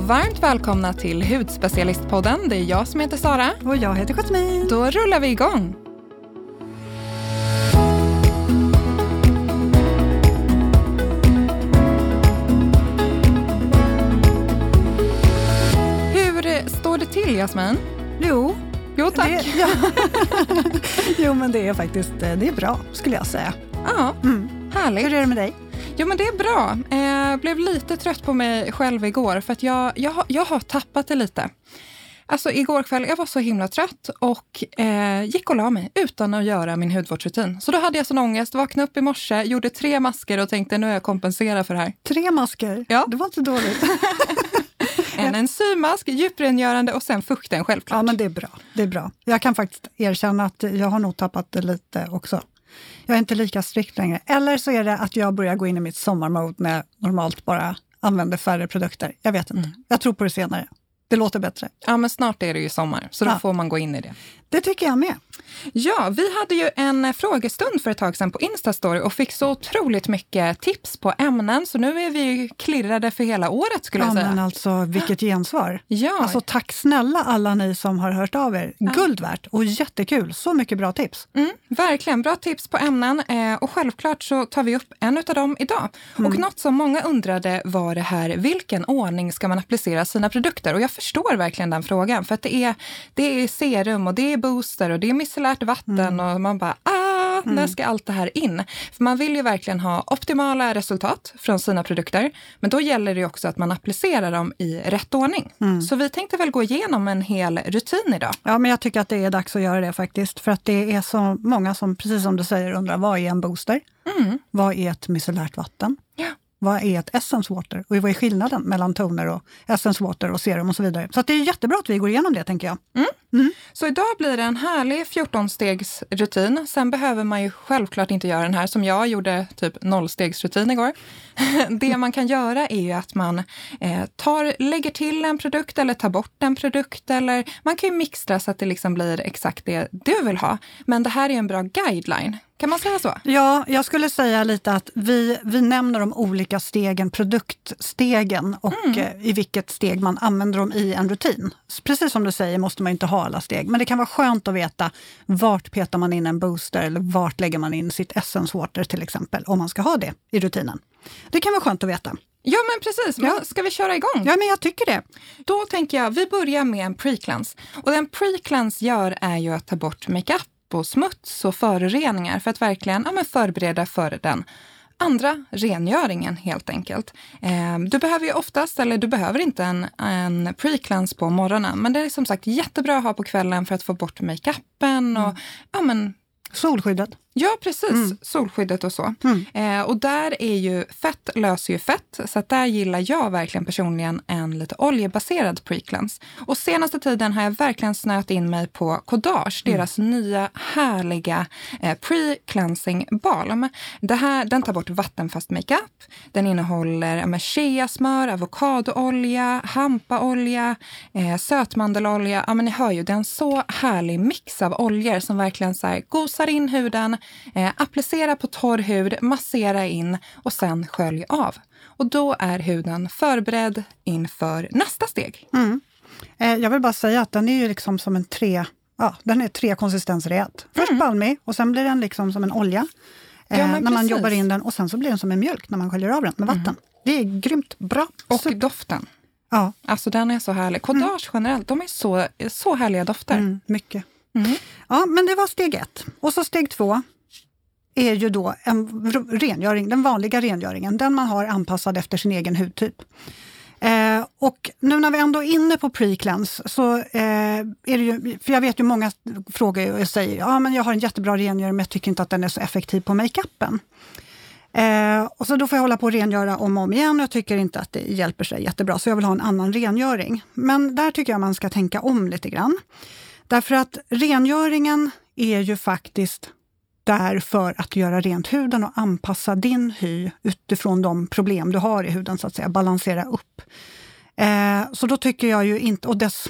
och varmt välkomna till Hudspecialistpodden. Det är jag som heter Sara. Och jag heter Jasmin. Då rullar vi igång. Hur står det till, Jasmin? Jo, Jo, tack. Det, ja. jo, men det är faktiskt det är bra, skulle jag säga. Ja, Mm. härligt. Hur är det med dig? Jo, men det är bra. Jag eh, blev lite trött på mig själv igår för att jag, jag, jag har tappat det lite. Alltså igår kväll, jag var så himla trött och eh, gick och la mig utan att göra min hudvårdsrutin. Så då hade jag sån ångest, vaknade upp i morse, gjorde tre masker och tänkte nu är jag kompenserad för det här. Tre masker? Ja. Det var inte dåligt. En enzymmask, djuprengörande och sen fukten självklart. ja, men det är bra. Det är bra. Jag kan faktiskt erkänna att jag har nog tappat det lite också. Jag är inte lika strikt längre. Eller så är det att jag börjar gå in i mitt sommarmode när jag normalt bara använder färre produkter. Jag vet inte. Jag tror på det senare. Det låter bättre. Ja, men snart är det ju sommar, så då Ja. får man gå in i det. Det tycker jag med. Ja, vi hade ju en eh, frågestund för ett tag sedan på Instastory och fick så otroligt mycket tips på ämnen, så nu är vi klirrade för hela året skulle Ja, jag säga. men alltså vilket gensvar. Ja, Alltså tack snälla alla ni som har hört av er. Guld värt och jättekul. Så mycket bra tips. mm, verkligen bra tips på ämnen eh, och självklart så tar vi upp en av dem idag. Och något som många undrade var det här, vilken ordning ska man applicera sina produkter? Och jag förstår verkligen den frågan, för att det är, det är serum och det är booster och det är micellärt vatten och man bara, ah, när ska allt det här in? För man vill ju verkligen ha optimala resultat från sina produkter, men då gäller det också att man applicerar dem i rätt ordning. Så vi tänkte väl gå igenom en hel rutin idag. Ja, men jag tycker att det är dags att göra det faktiskt. För att det är så många som, precis som du säger, undrar vad är en booster? Vad är ett micellärt vatten? Ja. Vad är ett essence water? Och vad är skillnaden mellan toner och essence water och serum och så vidare? Så det är jättebra att vi går igenom det, tänker jag. Så idag blir det en härlig 14-stegs rutin. Sen behöver man ju självklart inte göra den här som jag gjorde, typ nollstegsrutin igår. Det man kan göra är ju att man eh, tar, lägger till en produkt eller tar bort en produkt. Eller man kan ju mixtra så att det liksom blir exakt det du vill ha. Men det här är en bra guideline. Kan man säga så? Ja, jag skulle säga lite att vi, vi nämner de olika stegen, produktstegen och eh, i vilket steg man använder dem i en rutin. Precis som du säger måste man inte ha alla steg, men det kan vara skönt att veta vart petar man in en booster eller vart lägger man in sitt essence water till exempel, om man ska ha det i rutinen. Det kan vara skönt att veta. Ja, men precis. Men Ja. Ska vi köra igång? Ja, men jag tycker det. Då tänker jag, vi börjar med en pre-cleanse. Och den pre-cleanse gör är ju att ta bort makeup och smuts och föroreningar för att verkligen ja, förbereda för den andra rengöringen helt enkelt. Eh, du behöver ju oftast, eller du behöver inte en, en pre-cleanse på morgonen, men det är som sagt jättebra att ha på kvällen för att få bort makeupen och ja, men, Solskyddet. Ja, precis. Solskyddet och så. Eh, och där är ju fett löser ju fett, så där gillar jag verkligen personligen en lite oljebaserad pre-cleanse. Och senaste tiden har jag verkligen snöat in mig på Kodage, deras nya härliga eh, pre-cleansing balm. Det här, den tar bort vattenfast makeup. Den innehåller men cheasmör, avokadoolja, hampaolja, eh, sötmandelolja. Ja, men ni hör ju, det är en så härlig mix av oljor som verkligen så här, gosar in huden, eh, applicera på torr hud, massera in och sen skölj av. Och då är huden förberedd inför nästa steg. Eh, jag vill bara säga att den är ju liksom som en tre, ja, den är tre konsistenser i ett. Först balmig och sen blir den liksom som en olja eh, Ja, när man precis. jobbar in den och sen så blir den som en mjölk när man sköljer av den med vatten. Det är grymt bra. Och Så- doften. ja, Alltså den är så härlig. Kodage generellt, de är så, så härliga dofter. mm, mycket. Mm. Ja, men det var steg ett. Och så steg två är ju då en rengöring, den vanliga rengöringen, den man har anpassad efter sin egen hudtyp. Eh, och nu när vi ändå är inne på pre-cleanse så eh, är det ju, för jag vet ju många frågar och säger ja men jag har en jättebra rengöring men jag tycker inte att den är så effektiv på makeupen. Eh, och så då får jag hålla på och rengöra om och om igen och jag tycker inte att det hjälper sig jättebra så jag vill ha en annan rengöring. Men där tycker jag man ska tänka om lite grann. Därför att rengöringen är ju faktiskt där för att göra rent huden och anpassa din hy utifrån de problem du har i huden, så att säga, balansera upp. Eh, så då tycker jag ju inte, och dess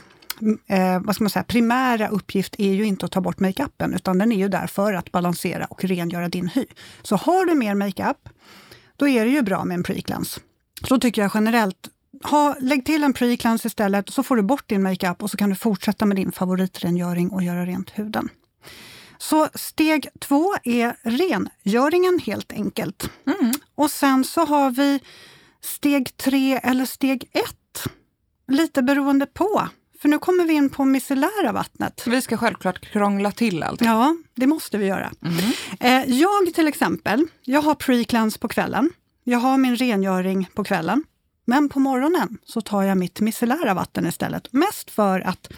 eh, vad ska man säga, primära uppgift är ju inte att ta bort makeupen, utan den är ju där för att balansera och rengöra din hy. Så har du mer makeup, då är det ju bra med en pre-cleanse. Så då tycker jag generellt, ha, lägg till en pre-cleanse istället, så får du bort din makeup och så kan du fortsätta med din favoritrengöring och göra rent huden. Så steg två är rengöringen helt enkelt. Mm. Och sen så har vi steg tre eller steg ett. Lite beroende på. För nu kommer vi in på micellära vattnet. Vi ska självklart krångla till allt. Ja, det måste vi göra. Mm. Eh, jag till exempel, jag har pre-cleanse på kvällen. Jag har min rengöring på kvällen. Men på morgonen så tar jag mitt micellära vatten istället. Mest för att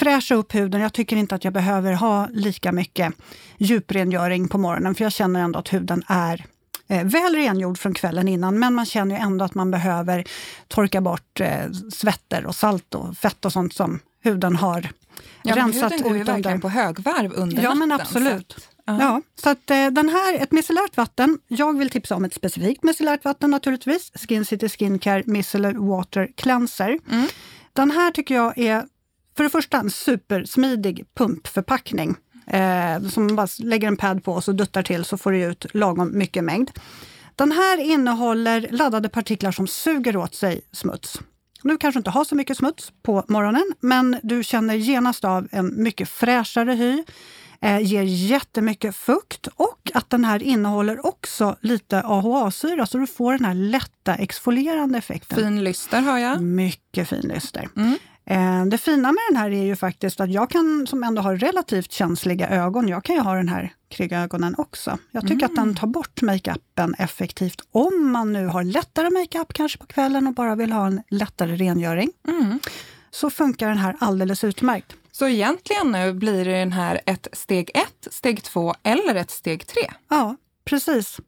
fräscha upp huden. Jag tycker inte att jag behöver ha lika mycket djuprengöring på morgonen, för jag känner ändå att huden är eh, väl rengjord från kvällen innan, men man känner ju ändå att man behöver torka bort eh, svetter och salt och fett och sånt som huden har ja, rensat huden går ju verkligen på högvarv under Ja, natten, men absolut. Så att, Ja, så att eh, den här, ett micellärt vatten, jag vill tipsa om ett specifikt micellärt vatten naturligtvis, Skin City Skincare Micellar Water Cleanser. Mm. Den här tycker jag är för det första en supersmidig pumpförpackning eh, som man bara lägger en pad på och så duttar till så får du ut lagom mycket mängd. Den här innehåller laddade partiklar som suger åt sig smuts. Du kanske inte har så mycket smuts på morgonen, men du känner genast av en mycket fräschare hy, eh, ger jättemycket fukt och att den här innehåller också lite AHA-syra, så du får den här lätta exfolierande effekten. Fin lyster har jag. Mycket fin lyster. Mm. Eh, det fina med den här är ju faktiskt att jag kan, som ändå har relativt känsliga ögon, jag kan ju ha den här kring ögonen också. Jag tycker mm. att den mm. tar bort makeupen effektivt. Om man nu har lättare makeup kanske på kvällen och bara vill ha en lättare rengöring, mm. så funkar den här alldeles utmärkt. Så egentligen nu blir den här ett steg ett, steg två eller ett steg tre? Ja, precis.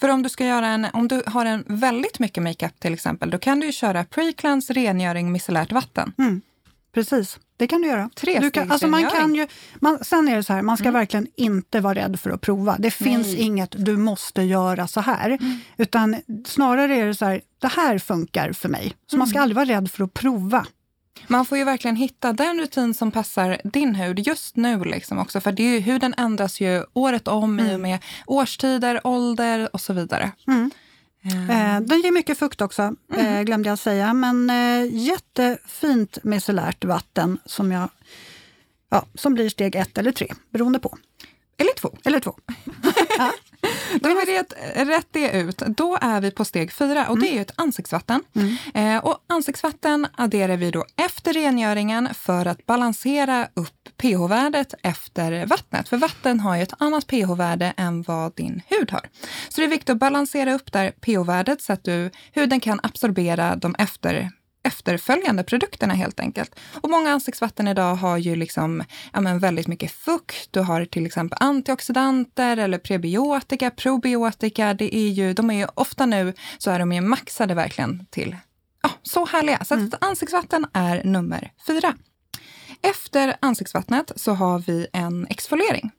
För om du, ska göra en, om du har en väldigt mycket makeup till exempel, då kan du ju köra pre-cleanse, rengöring, micellärt vatten. Mm. Precis, det kan du göra. Tre du kan, alltså man kan ju, man, Sen är det så här, man ska mm. verkligen inte vara rädd för att prova. Det finns Nej. inget du måste göra så här. Mm. Utan snarare är det så här, det här funkar för mig. Så mm. man ska mm. aldrig vara rädd för att prova. Man får ju verkligen hitta den rutin som passar din hud just nu. Liksom också. För det är ju, huden ändras ju året om mm. i och mm. med årstider, ålder och så vidare. Mm. Eh, den ger mycket fukt också, mm. glömde jag säga. Men eh, jättefint micellärt vatten som, jag, ja, som blir steg ett eller tre, beroende på. Eller två. Eller två. Ja. Då har vi rätt, rätt det ut. Då är vi på steg fyra och mm. det är ett ansiktsvatten. Mm. Eh, och ansiktsvatten adderar vi då efter rengöringen för att balansera upp pH-värdet efter vattnet. För vatten har ju ett annat pH-värde än vad din hud har. Så det är viktigt att balansera upp där pH-värdet så att du, huden kan absorbera de efter efterföljande produkterna helt enkelt. Och många ansiktsvatten idag har ju liksom, ja, men väldigt mycket fukt. Du har till exempel antioxidanter eller prebiotika, probiotika. Det är ju, de är ju ofta nu så är de ju maxade verkligen till ja, så härliga. Så mm. ansiktsvatten är nummer fyra. Efter ansiktsvattnet så har vi en exfoliering.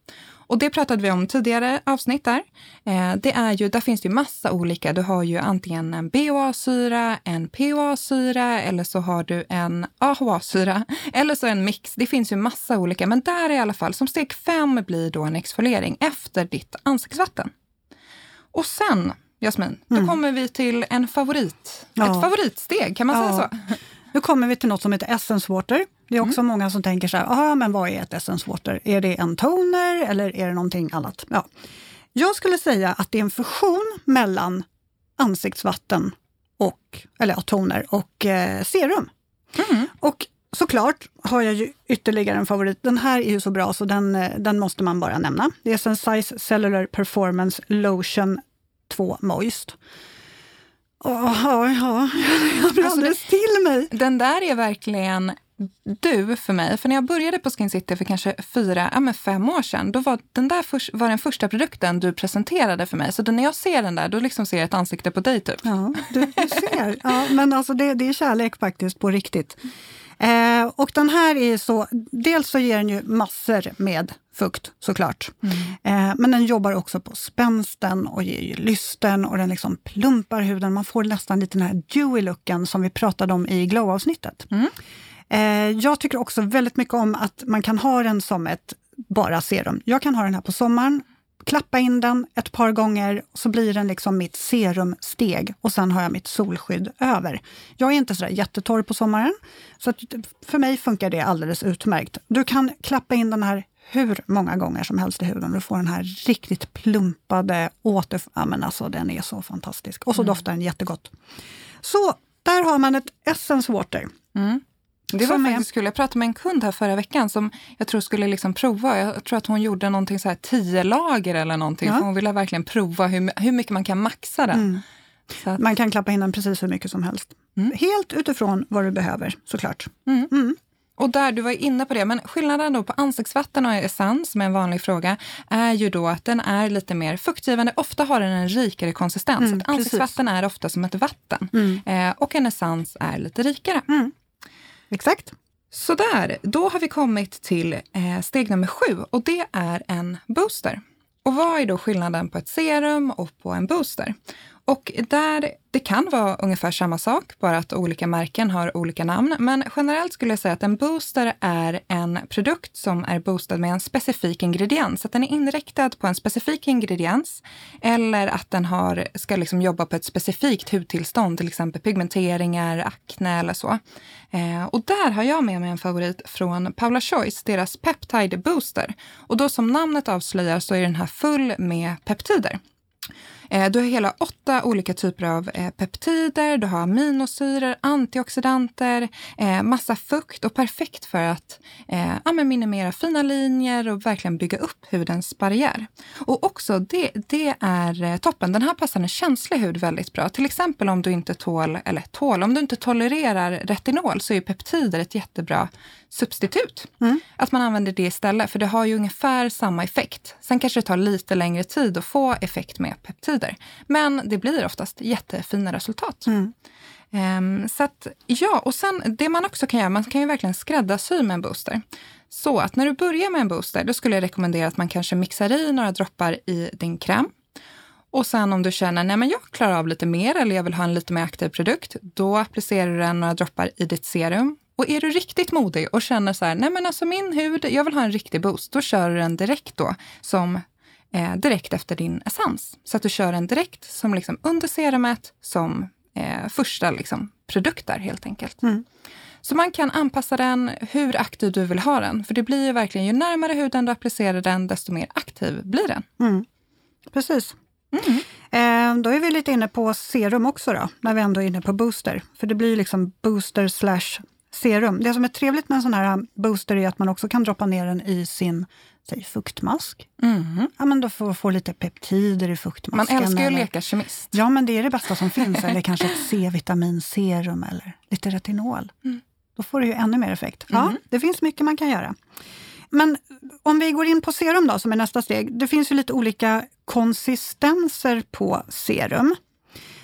Och det pratade vi om tidigare avsnitt där. Eh, det är ju, där finns det ju massa olika. Du har ju antingen en BHA-syra, en PHA-syra eller så har du en AHA-syra eller så en mix. Det finns ju massa olika, men där i alla fall, som steg fem blir då en exfoliering efter ditt ansiktsvatten. Och sen, Jasmin, då mm. kommer vi till en favorit. Ja. Ett favoritsteg, kan man ja. säga så? Nu kommer vi till något som heter Essence Water. Det är också mm. många som tänker så här, men vad är ett Essence Water? Är det en toner eller är det någonting annat? Ja. Jag skulle säga att det är en fusion mellan ansiktsvatten och, eller ja, toner och eh, serum. Mm. Och såklart har jag ju ytterligare en favorit. Den här är ju så bra så den, eh, den måste man bara nämna. Det är Sensize Cellular Performance Lotion 2 Moist. Oh, ja, ja, jag blir alltså alldeles till mig. Den där är verkligen du för mig. För när jag började på Skin City för kanske fyra, ja, men fem år sedan, då var den där för, var den första produkten du presenterade för mig. Så då när jag ser den där, då liksom ser jag ett ansikte på dig typ. Ja, du, du ser. Ja, men alltså det, det är kärlek faktiskt på riktigt. Eh, och den här är så, dels så ger den ju massor med fukt såklart. Mm. Eh, men den jobbar också på spänsten och ger ju lysten och den liksom plumpar huden. Man får nästan lite den här dewy-looken som vi pratade om i glow-avsnittet. Mm. Eh, jag tycker också väldigt mycket om att man kan ha den som ett bara serum. Jag kan ha den här på sommaren klappa in den ett par gånger, så blir den liksom mitt serumsteg och sen har jag mitt solskydd över. Jag är inte sådär jättetorr på sommaren, så för mig funkar det alldeles utmärkt. Du kan klappa in den här hur många gånger som helst i huden. Du får den här riktigt plumpade åter... Ja, men alltså, den är så fantastisk. Och så mm. doftar den jättegott. Så där har man ett Essence Water. Mm. Det var faktiskt kul. Jag pratade med en kund här förra veckan som jag tror skulle liksom prova. Jag tror att hon gjorde någonting så här tio lager eller någonting. Ja. För hon ville verkligen prova hur, hur mycket man kan maxa den. Mm. Att... Man kan klappa in den precis hur mycket som helst. Mm. Helt utifrån vad du behöver såklart. Mm. mm. Och där, du var inne på det, men skillnaden då på ansiktsvatten och essens, som är en vanlig fråga, är ju då att den är lite mer fuktgivande. Ofta har den en rikare konsistens. Mm, ansiktsvatten är ofta som ett vatten mm. eh, och en essens är lite rikare. Mm. Exakt. Sådär, då har vi kommit till eh, steg nummer sju och det är en booster. Och vad är då skillnaden på ett serum och på en booster? Och där, det kan vara ungefär samma sak, bara att olika märken har olika namn. Men generellt skulle jag säga att en booster är en produkt som är boostad med en specifik ingrediens. Att den är inriktad på en specifik ingrediens eller att den har, ska liksom jobba på ett specifikt hudtillstånd, till exempel pigmenteringar, akne eller så. Eh, och där har jag med mig en favorit från Paula Choice, deras Peptide Booster. Och då som namnet avslöjar så är den här full med peptider. Eh, du har hela åtta olika typer av eh, peptider, du har aminosyror, antioxidanter, eh, massa fukt och perfekt för att ja, minimera fina linjer och verkligen bygga upp hudens barriär. Och också, det, det är toppen. Den här passar en känslig hud väldigt bra. Till exempel om du inte tål, eller tål, om du inte tolererar retinol så är peptider ett jättebra substitut. Mm. Att man använder det istället, för det har ju ungefär samma effekt. Sen kanske det tar lite längre tid att få effekt med peptider. Men det blir oftast jättefina resultat. Mm. Um, så att, ja, och sen det man också kan göra, man kan ju verkligen skräddarsy med en booster. Så att när du börjar med en booster, då skulle jag rekommendera att man kanske mixar i några droppar i din kräm. Och sen om du känner, nej men jag klarar av lite mer eller jag vill ha en lite mer aktiv produkt, då applicerar du några droppar i ditt serum och är du riktigt modig och känner så här, nej men alltså min hud, jag vill ha en riktig boost, då kör du den direkt då som eh, direkt efter din essens. Så att du kör den direkt som liksom under serumet som eh, första liksom, produkt där helt enkelt. Mm. Så man kan anpassa den hur aktiv du vill ha den. För det blir ju verkligen, ju närmare huden du applicerar den, desto mer aktiv blir den. Mm. Precis. Mm. Eh, då är vi lite inne på serum också då, när vi ändå är inne på booster. För det blir liksom booster slash serum. Det som är trevligt med en sån här booster är att man också kan droppa ner den i sin säg, fuktmask. Mm. Ja, men då får få lite peptider i fuktmasken. Man älskar ju att leka kemist. Ja, men det är det bästa som finns. Eller kanske ett C-vitaminserum eller lite retinol. Mm. Då får du ju ännu mer effekt. Ja, mm. det finns mycket man kan göra. Men om vi går in på serum då, som är nästa steg. Det finns ju lite olika konsistenser på serum.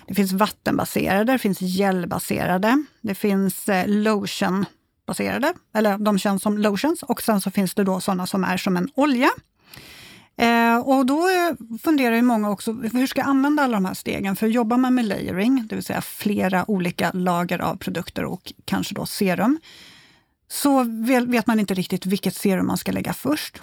Det finns vattenbaserade, det finns gelbaserade, det finns eh, lotionbaserade, eller de känns som lotions. Och sen så finns det då sådana som är som en olja. Eh, och då eh, funderar ju många också, hur ska jag använda alla de här stegen? För jobbar man med layering, det vill säga flera olika lager av produkter och kanske då serum, så vet man inte riktigt vilket serum man ska lägga först.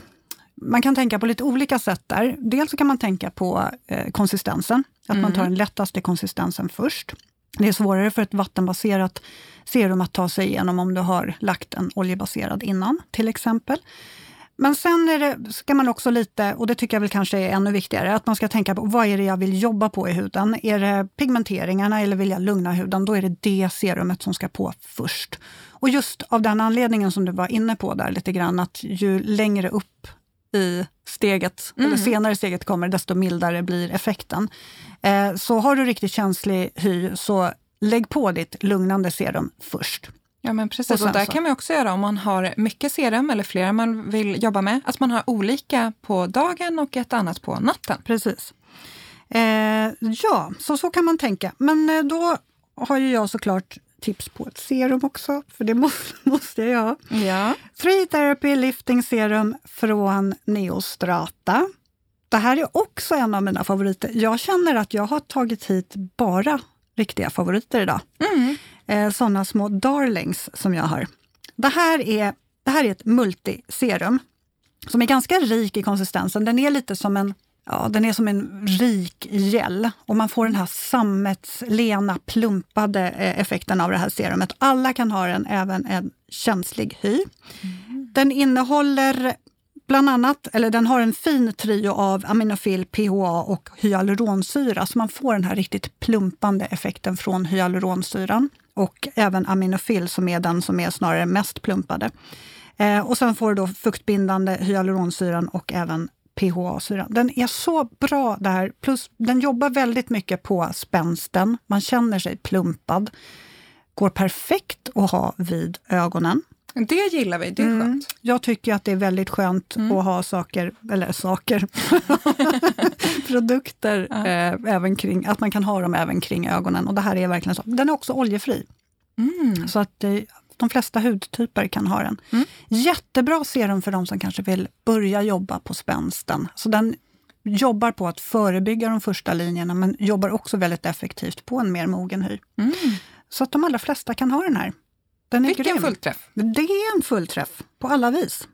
Man kan tänka på lite olika sätt där. Dels kan man tänka på eh, konsistensen, att mm. man tar den lättaste konsistensen först. Det är svårare för ett vattenbaserat serum att ta sig igenom om du har lagt en oljebaserad innan, till exempel. Men sen det, ska man också lite, och det tycker jag väl kanske är ännu viktigare, att man ska tänka på vad är det jag vill jobba på i huden? Är det pigmenteringarna eller vill jag lugna huden? Då är det det serumet som ska på först. Och just av den anledningen som du var inne på där lite grann, att ju längre upp i steget, mm. eller senare steget kommer, desto mildare blir effekten. Eh, så har du riktigt känslig hy, så lägg på ditt lugnande serum först. Ja men precis, och, och där så. kan man också göra om man har mycket serum eller flera man vill jobba med, att man har olika på dagen och ett annat på natten. Precis. Eh, ja, så så kan man tänka. Men eh, då har ju jag såklart tips på ett serum också, för det måste, måste jag ha. Ja. Three Therapy Lifting Serum från Neostrata. Det här är också en av mina favoriter. Jag känner att jag har tagit hit bara riktiga favoriter idag. Mm. Eh, sådana små darlings som jag har. Det här är, det här är ett multiserum som är ganska rik i konsistensen. Den är lite som en Ja, den är som en rik gel och man får den här sammetslena, plumpade eh, effekten av det här serumet. Alla kan ha den, även en känslig hy. Mm. Den innehåller bland annat, eller den har en fin trio av aminofil, PHA och hyaluronsyra, så man får den här riktigt plumpande effekten från hyaluronsyran och även aminofil som är den som är snarare mest plumpade. Eh, och sen får du då fuktbindande hyaluronsyran och även PHA-syran. Den är så bra där, plus den jobbar väldigt mycket på spänsten. Man känner sig plumpad. Går perfekt att ha vid ögonen. Det gillar vi, det är mm. skönt. Jag tycker att det är väldigt skönt mm. att ha saker, eller saker, produkter, ja. eh, även kring, att man kan ha dem även kring ögonen. Och det här är verkligen så. Den är också oljefri. Mm. Så att eh, de flesta hudtyper kan ha den. Mm. Jättebra serum för de som kanske vill börja jobba på spänsten. Så den jobbar på att förebygga de första linjerna, men jobbar också väldigt effektivt på en mer mogen hy. Mm. Så att de allra flesta kan ha den här. Den är Vilken grym. fullträff! Det är en fullträff på alla vis.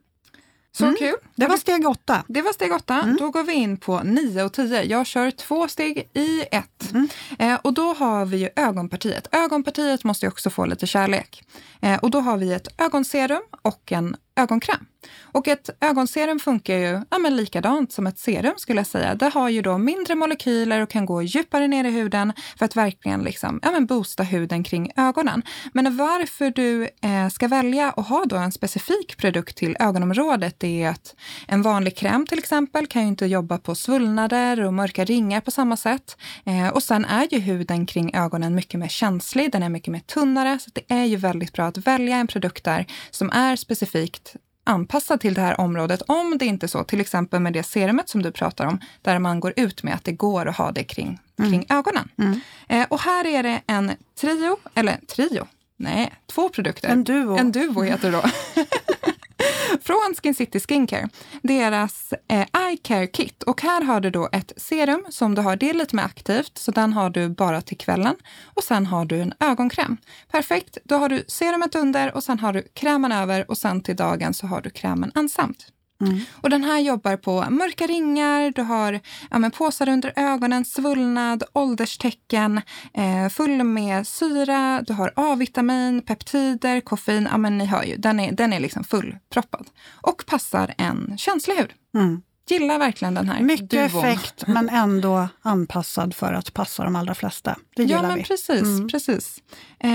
Så mm. kul! Det var steg åtta. Det var steg åtta. Mm. Då går vi in på nio och tio. Jag kör två steg i ett. Mm. Eh, och då har vi ju ögonpartiet. Ögonpartiet måste ju också få lite kärlek. Eh, och då har vi ett ögonserum och en ögonkräm. Och ett ögonserum funkar ju ja, men likadant som ett serum skulle jag säga. Det har ju då mindre molekyler och kan gå djupare ner i huden för att verkligen liksom, ja, men boosta huden kring ögonen. Men varför du eh, ska välja att ha då en specifik produkt till ögonområdet är att en vanlig kräm till exempel kan ju inte jobba på svullnader och mörka ringar på samma sätt. Eh, och sen är ju huden kring ögonen mycket mer känslig, den är mycket mer tunnare, så det är ju väldigt bra att välja en produkt där som är specifikt anpassad till det här området om det inte är så, till exempel med det serumet som du pratar om, där man går ut med att det går att ha det kring, mm. kring ögonen. Mm. Eh, och här är det en trio, eller trio, nej, två produkter. En duo. En duo heter det då. Från Skin City Skincare, deras eh, Eye Care Kit. Och här har du då ett serum som du har, det är lite mer aktivt, så den har du bara till kvällen. Och sen har du en ögonkräm. Perfekt, då har du serumet under och sen har du krämen över och sen till dagen så har du krämen ensamt. Mm. Och den här jobbar på mörka ringar, du har ja, påsar under ögonen, svullnad, ålderstecken, eh, full med syra, du har A-vitamin, peptider, koffein. Ja, men ni hör ju, den är, den är liksom fullproppad. Och passar en känslig hud. Mm. Gillar verkligen den här Mycket duon. effekt, men ändå anpassad för att passa de allra flesta. Det gillar ja, men vi. Precis, mm. precis. Eh,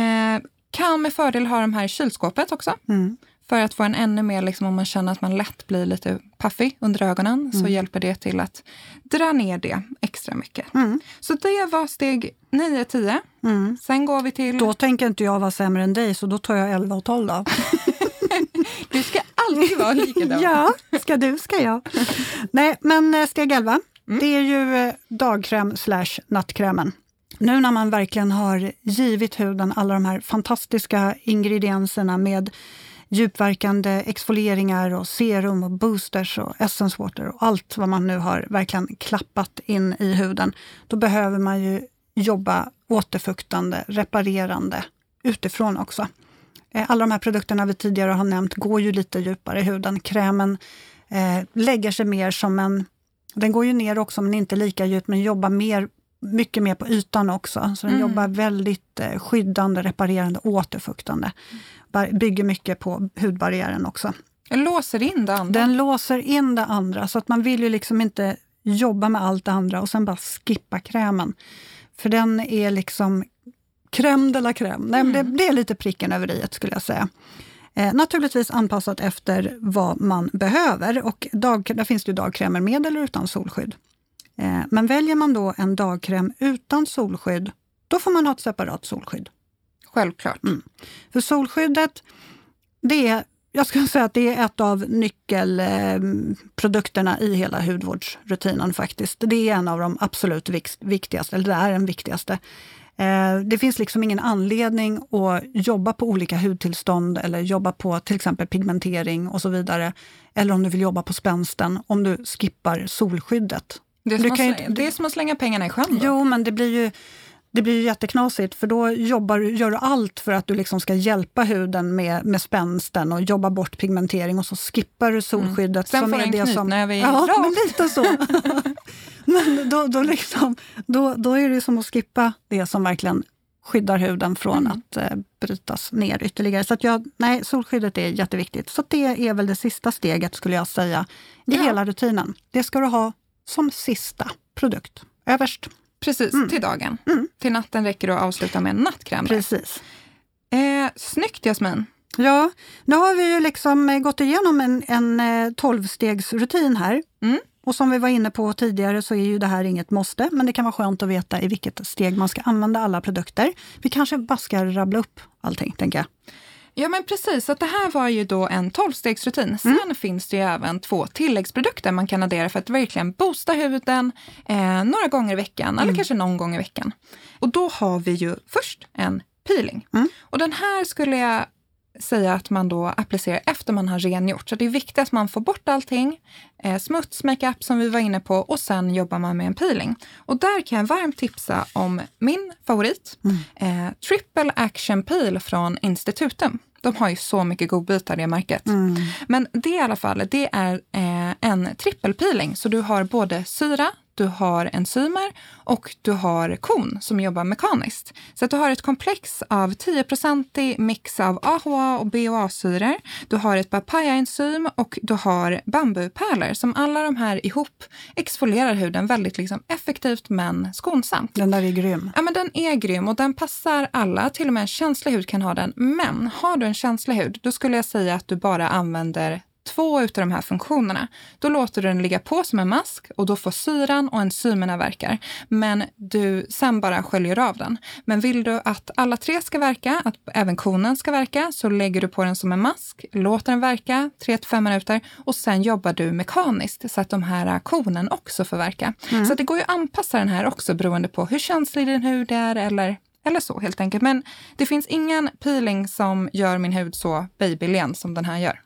kan med fördel ha de här i kylskåpet också. Mm. För att få en ännu mer, liksom, om man känner att man lätt blir lite paffig under ögonen, mm. så hjälper det till att dra ner det extra mycket. Mm. Så det var steg 9-10. Mm. Sen går vi till... Då tänker inte jag vara sämre än dig, så då tar jag 11 och 12 då. du ska alltid vara likadan. ja, ska du ska jag. Nej, men eh, steg 11, mm. det är ju eh, dagkräm slash nattkrämen. Nu när man verkligen har givit huden alla de här fantastiska ingredienserna med djupverkande exfolieringar och serum och boosters och essence water och allt vad man nu har verkligen klappat in i huden. Då behöver man ju jobba återfuktande, reparerande utifrån också. Eh, alla de här produkterna vi tidigare har nämnt går ju lite djupare i huden. Krämen eh, lägger sig mer som en... Den går ju ner också, men inte lika djupt, men jobbar mer, mycket mer på ytan också. Så den mm. jobbar väldigt eh, skyddande, reparerande, återfuktande bygger mycket på hudbarriären också. Den låser in det andra? Den låser in det andra, så att man vill ju liksom inte jobba med allt det andra och sen bara skippa krämen. För den är liksom crème de la crème. Nej, mm. det, det, är lite pricken över i skulle jag säga. Eh, naturligtvis anpassat efter vad man behöver. Och dag, där finns det ju dagkrämer med eller utan solskydd. Eh, men väljer man då en dagkräm utan solskydd, då får man ha ett separat solskydd. Självklart. Mm. För solskyddet, det är, jag skulle säga att det är ett av nyckelprodukterna i hela hudvårdsrutinen faktiskt. Det är en av de absolut viktigaste, eller det är den viktigaste. Eh, det finns liksom ingen anledning att jobba på olika hudtillstånd eller jobba på till exempel pigmentering och så vidare. Eller om du vill jobba på spänsten, om du skippar solskyddet. Det är som, att, slänga, det är som att slänga pengarna i sjön? Då. Jo, men det blir ju det blir ju jätteknasigt för då jobbar, gör du allt för att du liksom ska hjälpa huden med, med spänsten och jobba bort pigmentering och så skippar du solskyddet. Mm. Sen som får är en det som, när vi Ja, men lite så. men då, då, liksom, då, då är det som att skippa det som verkligen skyddar huden från mm. att eh, brytas ner ytterligare. Så att jag, nej, solskyddet är jätteviktigt. Så det är väl det sista steget skulle jag säga i ja. hela rutinen. Det ska du ha som sista produkt, överst. Precis, mm. till dagen. Mm. Till natten räcker det att avsluta med en nattkräm. Precis. Eh, snyggt Jasmin! Ja, nu har vi ju liksom gått igenom en, en 12-stegsrutin här. Mm. Och som vi var inne på tidigare så är ju det här inget måste, men det kan vara skönt att veta i vilket steg man ska använda alla produkter. Vi kanske bara ska rabbla upp allting, tänker jag. Ja men precis, att det här var ju då en tolvstegsrutin. Sen mm. finns det ju även två tilläggsprodukter man kan addera för att verkligen boosta huden eh, några gånger i veckan, mm. eller kanske någon gång i veckan. Och då har vi ju först en peeling. Mm. Och den här skulle jag säga att man då applicerar efter man har rengjort. Så det är viktigt att man får bort allting, eh, smuts, makeup som vi var inne på och sen jobbar man med en peeling. Och där kan jag varmt tipsa om min favorit, mm. eh, Triple Action Peel från Institutum. De har ju så mycket godbitar det märket. Mm. Men det i alla fall, det är eh, en trippelpeeling. Så du har både syra, du har enzymer och du har kon som jobbar mekaniskt. Så att du har ett komplex av 10-procentig mix av AHA och BHA-syror. Du har ett papaya-enzym och du har bambupärlor som alla de här ihop exfolierar huden väldigt liksom effektivt men skonsamt. Den där är grym. Ja, men den är grym och den passar alla. Till och med en känslig hud kan ha den. Men har du en känslig hud, då skulle jag säga att du bara använder två av de här funktionerna, då låter du den ligga på som en mask och då får syran och enzymerna verkar. Men du sen bara sköljer av den. Men vill du att alla tre ska verka, att även konen ska verka, så lägger du på den som en mask, låter den verka 3-5 minuter och sen jobbar du mekaniskt så att de här konen också får verka. Mm. Så det går ju att anpassa den här också beroende på hur känslig din hud är eller eller så helt enkelt. Men det finns ingen peeling som gör min hud så babylen som den här gör.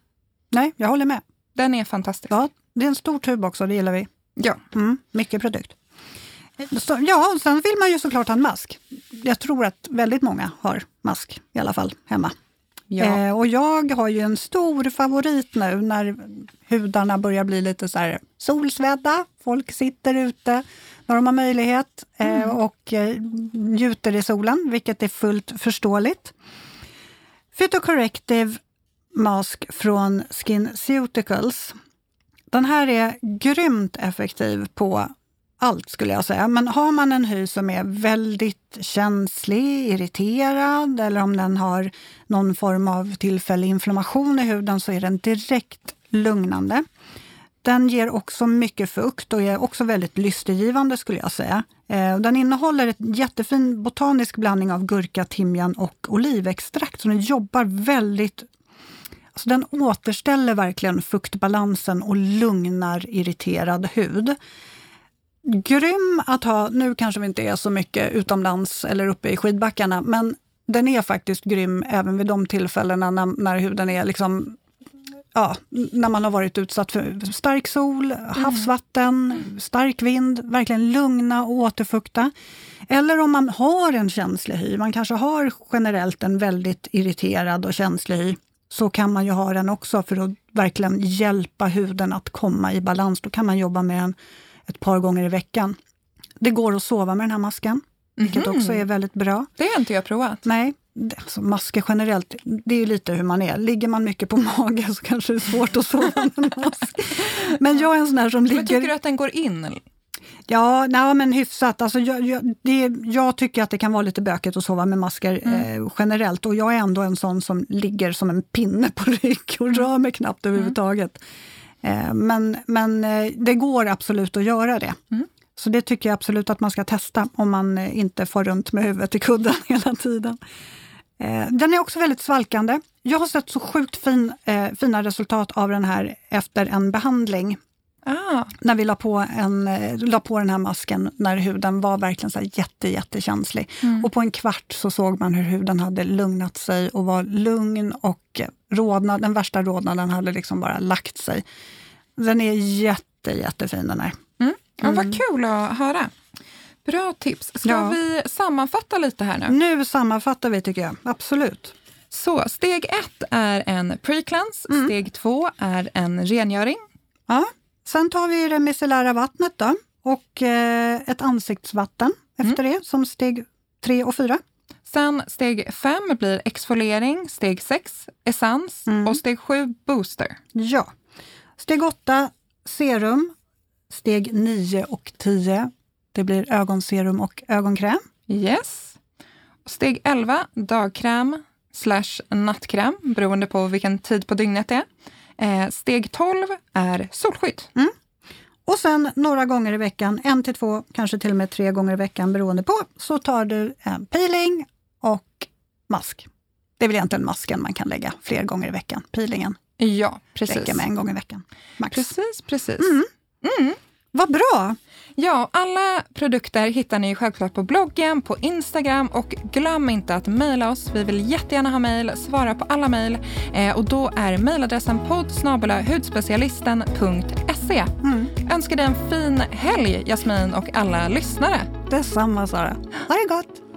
Nej, jag håller med. Den är fantastisk. Ja, det är en stor tub också, det gillar vi. Ja. Mm, mycket produkt. Så, ja, sen vill man ju såklart ha en mask. Jag tror att väldigt många har mask i alla fall hemma. Ja. Eh, och jag har ju en stor favorit nu när hudarna börjar bli lite så här solsvedda. Folk sitter ute när de har möjlighet eh, mm. och eh, njuter i solen, vilket är fullt förståeligt. Phytocorrective mask från SkinCeuticals. Den här är grymt effektiv på allt skulle jag säga. Men har man en hy som är väldigt känslig, irriterad eller om den har någon form av tillfällig inflammation i huden så är den direkt lugnande. Den ger också mycket fukt och är också väldigt lystergivande skulle jag säga. Eh, den innehåller en jättefin botanisk blandning av gurka, timjan och olivextrakt. Så den jobbar väldigt så den återställer verkligen fuktbalansen och lugnar irriterad hud. Grym att ha, nu kanske vi inte är så mycket utomlands eller uppe i skidbackarna, men den är faktiskt grym även vid de tillfällena när, när huden är liksom Ja, när man har varit utsatt för stark sol, havsvatten, stark vind, verkligen lugna och återfukta. Eller om man har en känslig hy, man kanske har generellt en väldigt irriterad och känslig hy, så kan man ju ha den också för att verkligen hjälpa huden att komma i balans. Då kan man jobba med den ett par gånger i veckan. Det går att sova med den här masken, vilket mm också är väldigt bra. Det har inte jag provat. Nej, alltså masker generellt, det är lite hur man är. Ligger man mycket på mage så kanske det är svårt att sova med en mask. Men jag är en sån här som ligger... Men tycker du att den går in? Ja, nej, men hyfsat. Alltså, jag, jag, det, jag tycker att det kan vara lite bökigt att sova med masker mm. eh, generellt och jag är ändå en sån som ligger som en pinne på rygg och rör mig knappt mm. överhuvudtaget. Eh, men men eh, det går absolut att göra det. Mm. Så det tycker jag absolut att man ska testa om man eh, inte får runt med huvudet i kudden hela tiden. Eh, den är också väldigt svalkande. Jag har sett så sjukt fin, eh, fina resultat av den här efter en behandling. Ah. När vi la på, en, la på den här masken när huden var verkligen så jätte, jättekänslig. Mm. Och på en kvart så såg man hur huden hade lugnat sig och var lugn och rodnad, den värsta rodnaden hade liksom bara lagt sig. Den är jätte, jättefin den här. Mm. Ja, vad mm. kul att höra. Bra tips. Ska Ja. vi sammanfatta lite här nu? Nu sammanfattar vi tycker jag. Absolut. Så steg ett är en pre-cleanse, Mm. steg två är en rengöring. Ja. Sen tar vi det micellära vattnet då och eh, ett ansiktsvatten efter det som steg tre och fyra. Sen steg fem blir exfoliering, steg sex essens Mm. och steg sju booster. Ja. Steg åtta serum. Steg nio och tio det blir ögonserum och ögonkräm. Yes. Steg 11, dagkräm slash nattkräm beroende på vilken tid på dygnet det är. Eh, steg 12 är solskydd. Och sen några gånger i veckan, en till två, kanske till och med tre gånger i veckan beroende på, så tar du en peeling och mask. Det är väl egentligen masken man kan lägga fler gånger i veckan. Peelingen Ja, precis. räcker med en gång i veckan. Max. Precis, precis. Vad bra! Ja, alla produkter hittar ni självklart på bloggen, på Instagram och glöm inte att mejla oss. Vi vill jättegärna ha mejl, svara på alla mejl eh, och då är mejladressen podd hudspecialisten.se. Mm. Önskar dig en fin helg, Jasmin och alla lyssnare. Detsamma Sara. Ha det gott!